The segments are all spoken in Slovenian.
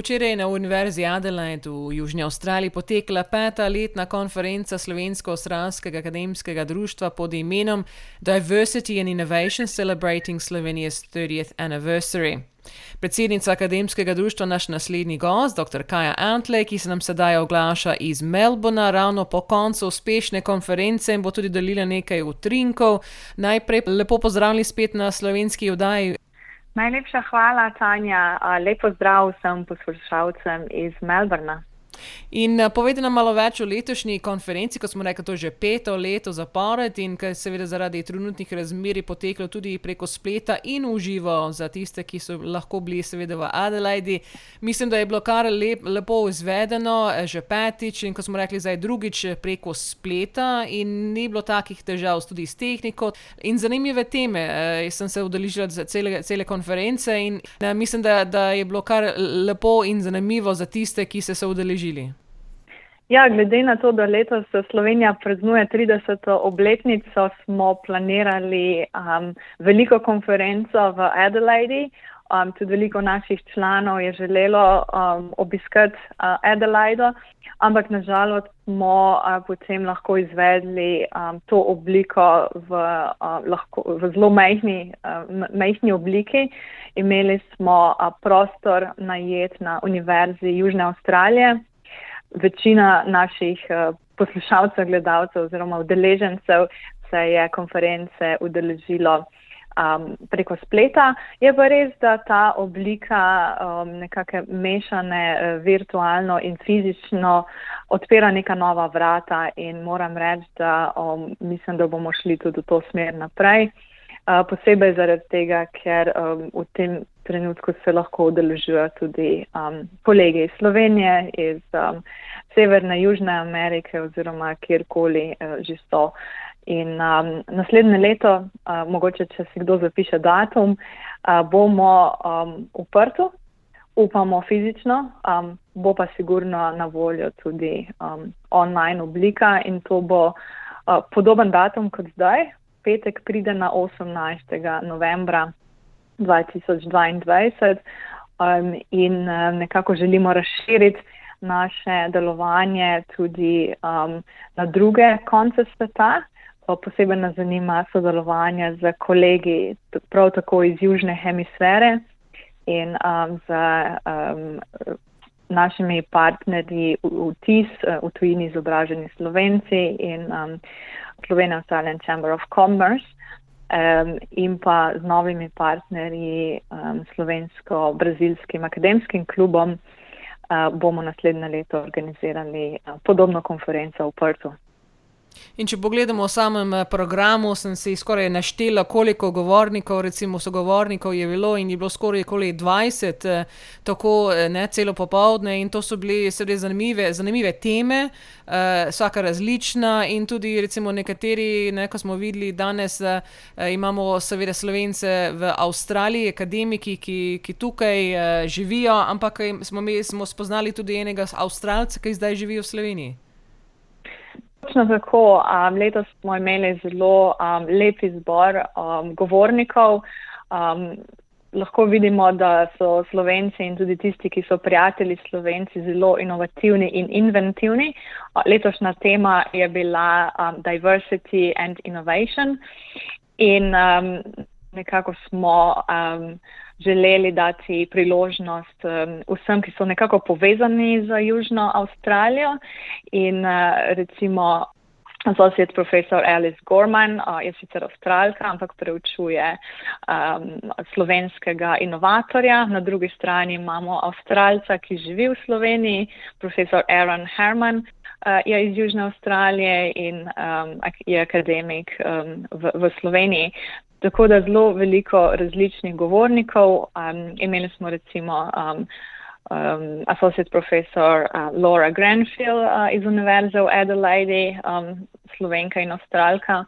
Včeraj je na Univerzi Adelaide v Južni Avstraliji potekla peta letna konferenca Slovensko-Australskega akademskega društva pod imenom Diversity and Innovation Celebrating Slovenia's 30th Anniversary. Predsednica akademskega društva, naš naslednji gost, dr. Kaja Antley, ki se nam sedaj oglaša iz Melbourna, ravno po koncu uspešne konference in bo tudi delila nekaj utrinkov. Najprej lepo pozdravljeni spet na slovenski oddaji. Najlepša hvala, Tanja. Lepo zdrav vsem poslušalcem iz Melbourna. In uh, povedite nam malo več o letošnji konferenci, ko smo rekli, da je to že peto leto zapored in ker seveda zaradi trenutnih razmer poteklo tudi preko spleta in v živo za tiste, ki so lahko bili seveda v Adelaidi. Mislim, da je bilo kar lep, lepo izvedeno, eh, že petič in ko smo rekli, zdaj drugič eh, preko spleta in ni bilo takih težav tudi s tehniko in zanimive teme. Jaz sem se udeležila cele, cele konference in mislim, da, da je bilo kar lepo in zanimivo za tiste, ki so se udeležili naredili? Ja, glede na to, da letos Slovenija praznuje 30. obletnico, smo planirali um, veliko konferenco v Adelaidi. Um, tudi veliko naših članov je želelo um, obiskati uh, Adelaide, ampak nažalost smo uh, potem lahko izvedli um, to obliko v, uh, lahko, v zelo majhni, uh, majhni obliki. Imeli smo uh, prostor najet na Univerzi Južne Avstralije večina naših uh, poslušalcev, gledalcev oziroma udeležencev se je konference udeležilo um, preko spleta. Je pa res, da ta oblika um, nekake mešane uh, virtualno in fizično odpira neka nova vrata in moram reči, da um, mislim, da bomo šli tudi v to smer naprej. Uh, posebej zaradi tega, ker um, v tem trenutku se lahko udeležujejo tudi um, kolegi iz Slovenije, iz um, Severne, Južne Amerike oziroma kjerkoli uh, že so. In um, naslednje leto, uh, mogoče če si kdo zapiše datum, uh, bomo um, v Prtu, upamo fizično, um, bo pa sigurno na voljo tudi um, online oblika in to bo uh, podoben datum kot zdaj. Petek pride na 18. novembra 2022 um, in um, nekako želimo razširiti naše delovanje tudi um, na druge konce sveta. Posebej nas zanima sodelovanje z kolegi prav tako iz južne hemisfere in um, z um, našimi partnerji v, v TIS, v tujini izobraženi Slovenci in um, Slovenian Australian Chamber of Commerce um, in pa z novimi partnerji, um, slovensko-brazilskim akademskim klubom, uh, bomo naslednje leto organizirali uh, podobno konferenco v Prtu. In če pogledamo v samem eh, programu, sem si skoraj naštela, koliko govornikov, recimo sogovornikov je bilo in je bilo skoraj 20, eh, tako eh, ne celo popovdne in to so bile seveda zanimive, zanimive teme, vsaka različna in tudi recimo nekateri, ne, ko smo videli danes, imamo seveda slovence v Avstraliji, akademiki, ki, ki tukaj živijo, ampak smo, smo spoznali tudi enega Avstralca, ki zdaj živi v Sloveniji. Točno tako. Um, letos smo imeli zelo um, lep izbor um, govornikov. Um, lahko vidimo, da so Slovenci in tudi tisti, ki so prijatelji Slovenci, zelo inovativni in inventivni. Letošnja tema je bila um, Diversity and Innovation. In um, nekako smo. Um, želeli dati priložnost um, vsem, ki so nekako povezani z Južno Avstralijo in uh, recimo Associate Professor Alice Gorman uh, je sicer avstralka, ampak preučuje um, slovenskega inovatorja. Na drugi strani imamo avstralca, ki živi v Sloveniji, profesor Aaron Herman. Uh, je iz Južne Avstralije in um, je akademik um, v, v Sloveniji. Tako da zelo veliko različnih govornikov. Um, imeli smo recimo um, um, associate professor uh, Laura Granfield uh, iz Univerze v Adelaide, um, slovenka in avstralka uh,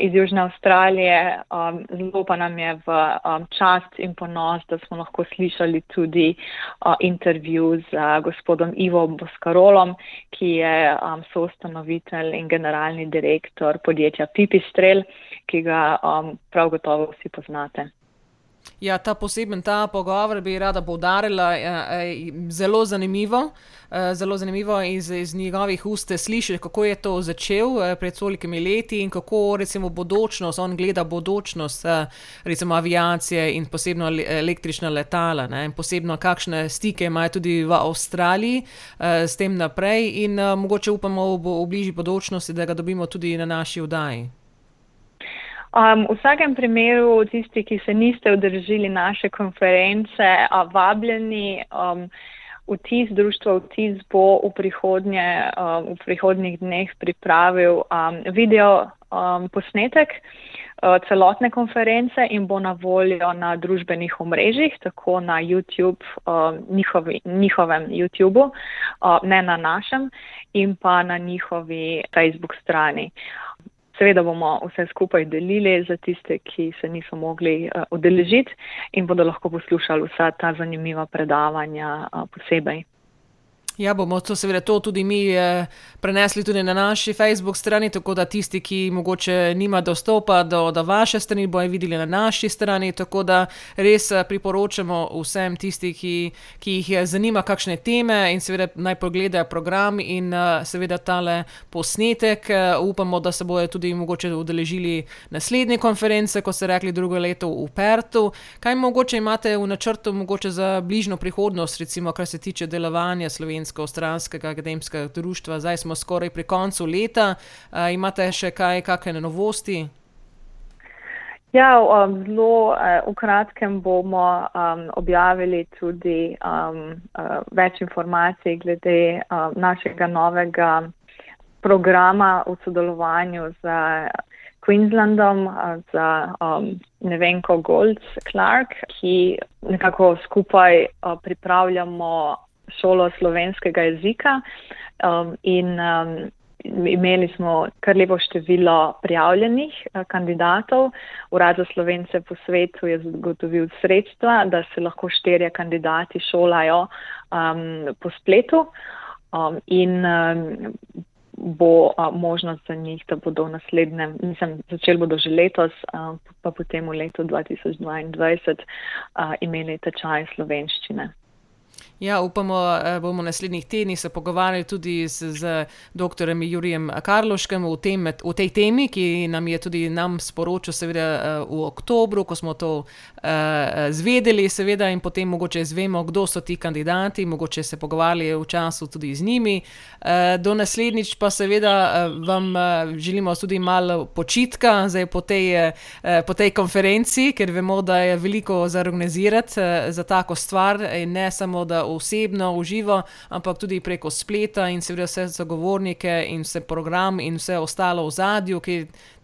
iz Južne Avstralije. Um, zelo pa nam je v um, čast in ponos, da smo lahko slišali tudi uh, intervju z uh, gospodom Ivo Boskarolom, ki je um, soustanovitelj in generalni direktor podjetja Pipistrel, ki ga um, prav gotovo vsi poznate. Ja, ta poseben ta pogovor bi rada poudarila. Zelo zanimivo, eh, zelo zanimivo iz, iz njegovih ust slišati, kako je to začel eh, pred tolikimi leti in kako recimo bodočnost, on gleda bodočnost eh, recimo aviacije in posebno električna letala. Ne, in posebno kakšne stike imajo tudi v Avstraliji s tem naprej in mogoče upamo v, v bližji bodočnosti, da ga dobimo tudi na naši vdaji. Um, v vsakem primeru, tisti, ki se niste udržili naše konference, a vabljeni, um, vtis društva vtis bo v, prihodnje, um, v prihodnjih dneh pripravil um, video um, posnetek uh, celotne konference in bo na voljo na družbenih omrežjih, tako na YouTube, um, njihovi, njihovem YouTubu, uh, ne na našem, in pa na njihovi Facebook strani. Seveda bomo vse skupaj delili za tiste, ki se niso mogli uh, udeležiti in bodo lahko poslušali vsa ta zanimiva predavanja uh, posebej. Ja, bomo to seveda to tudi mi eh, prenesli tudi na naši Facebook strani, tako da tisti, ki mogoče nima dostopa do, do vaše strani, bojo videli na naši strani. Tako da res eh, priporočamo vsem tisti, ki, ki jih zanima kakšne teme in seveda naj pogledajo program in eh, seveda tale posnetek. Upamo, da se bojo tudi mogoče udeležili naslednje konference, ko ste rekli drugo leto v Pertu. Kaj mogoče imate v načrtu mogoče za bližnjo prihodnost, recimo kar se tiče delovanja Slovenije? Slovensko-Ostranskega akademskega društva. Zdaj smo skoraj pri koncu leta. Uh, imate še kaj, kakšne novosti? Ja, um, zelo uh, v kratkem bomo um, objavili tudi um, uh, več informacij glede uh, našega novega programa v sodelovanju z Queenslandom, uh, z um, Nevenko Gold Clark, ki nekako skupaj uh, pripravljamo šolo slovenskega jezika um, in um, imeli smo kar lepo število prijavljenih uh, kandidatov. Urad za slovence po svetu je zagotovil sredstva, da se lahko štirje kandidati šolajo um, po spletu um, in um, bo uh, možnost za njih, da bodo v naslednjem, mislim, začeli bodo že letos, uh, pa potem v letu 2022 uh, imeli tečaj slovenščine. Ja, upamo, da eh, bomo naslednjih tednih se pogovarjali tudi z, z dr. Jurijem Karloškem v, tem, v tej temi, ki nam je tudi nam sporočil, seveda eh, v oktobru, ko smo to uh, zvedeli, seveda, in potem mogoče izvemo, kdo so ti kandidati, mogoče se pogovarjali v času tudi z njimi. Uh, do naslednjič pa seveda uh, vam uh, želimo tudi malo počitka po tej, uh, po tej konferenci, ker vemo, da je veliko za organizirati uh, za tako stvar in ne samo da osebno, uživo, ampak tudi preko spleta in seveda vse zagovornike in vse program in vse ostalo v zadju, ki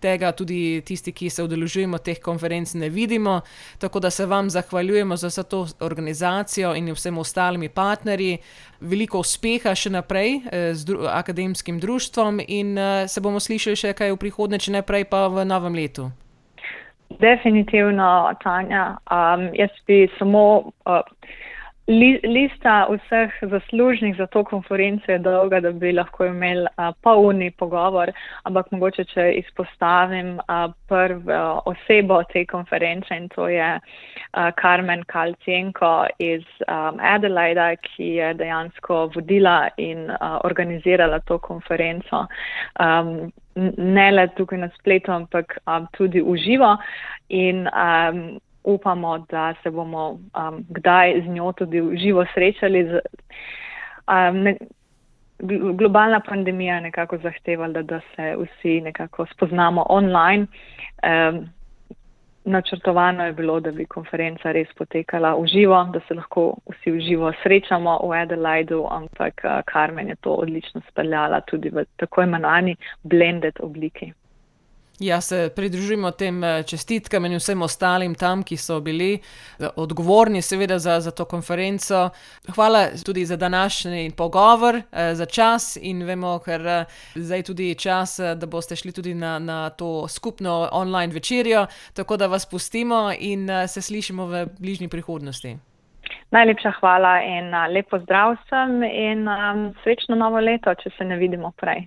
tega tudi tisti, ki se udeležujemo teh konferenc, ne vidimo. Tako da se vam zahvaljujemo za vso to organizacijo in vsem ostalim partnerji. Veliko uspeha še naprej eh, z dru akademskim društvom in uh, se bomo slišali še kaj v prihodnje, če ne prej pa v novem letu. Definitivno, Tanja. Um, jaz bi samo. Uh, Lista vseh zaslužnih za to konferenco je dolga, da bi lahko imeli polni pogovor, ampak mogoče, če izpostavim a, prvo osebo te konference in to je a, Carmen Kalcienko iz a, Adelaida, ki je dejansko vodila in a, organizirala to konferenco. A, ne le tukaj na spletu, ampak a, tudi v živo. In, a, upamo, da se bomo um, kdaj z njo tudi živo srečali. Z, um, ne, globalna pandemija je nekako zahtevala, da se vsi nekako spoznamo online. Um, načrtovano je bilo, da bi konferenca res potekala v živo, da se lahko vsi v živo srečamo v Adelaidu, ampak uh, Carmen je to odlično speljala tudi v tako imenovani blended obliki. Ja, se pridružimo tem eh, čestitkam in vsem ostalim tam, ki so bili eh, odgovorni, seveda, za, za to konferenco. Hvala tudi za današnji pogovor, eh, za čas in vemo, ker zdaj tudi čas, da boste šli tudi na, na to skupno online večerjo. Tako da vas pustimo in se slišimo v bližnji prihodnosti. Najlepša hvala in lepo zdrav sem in um, srečno novo leto, če se ne vidimo prej.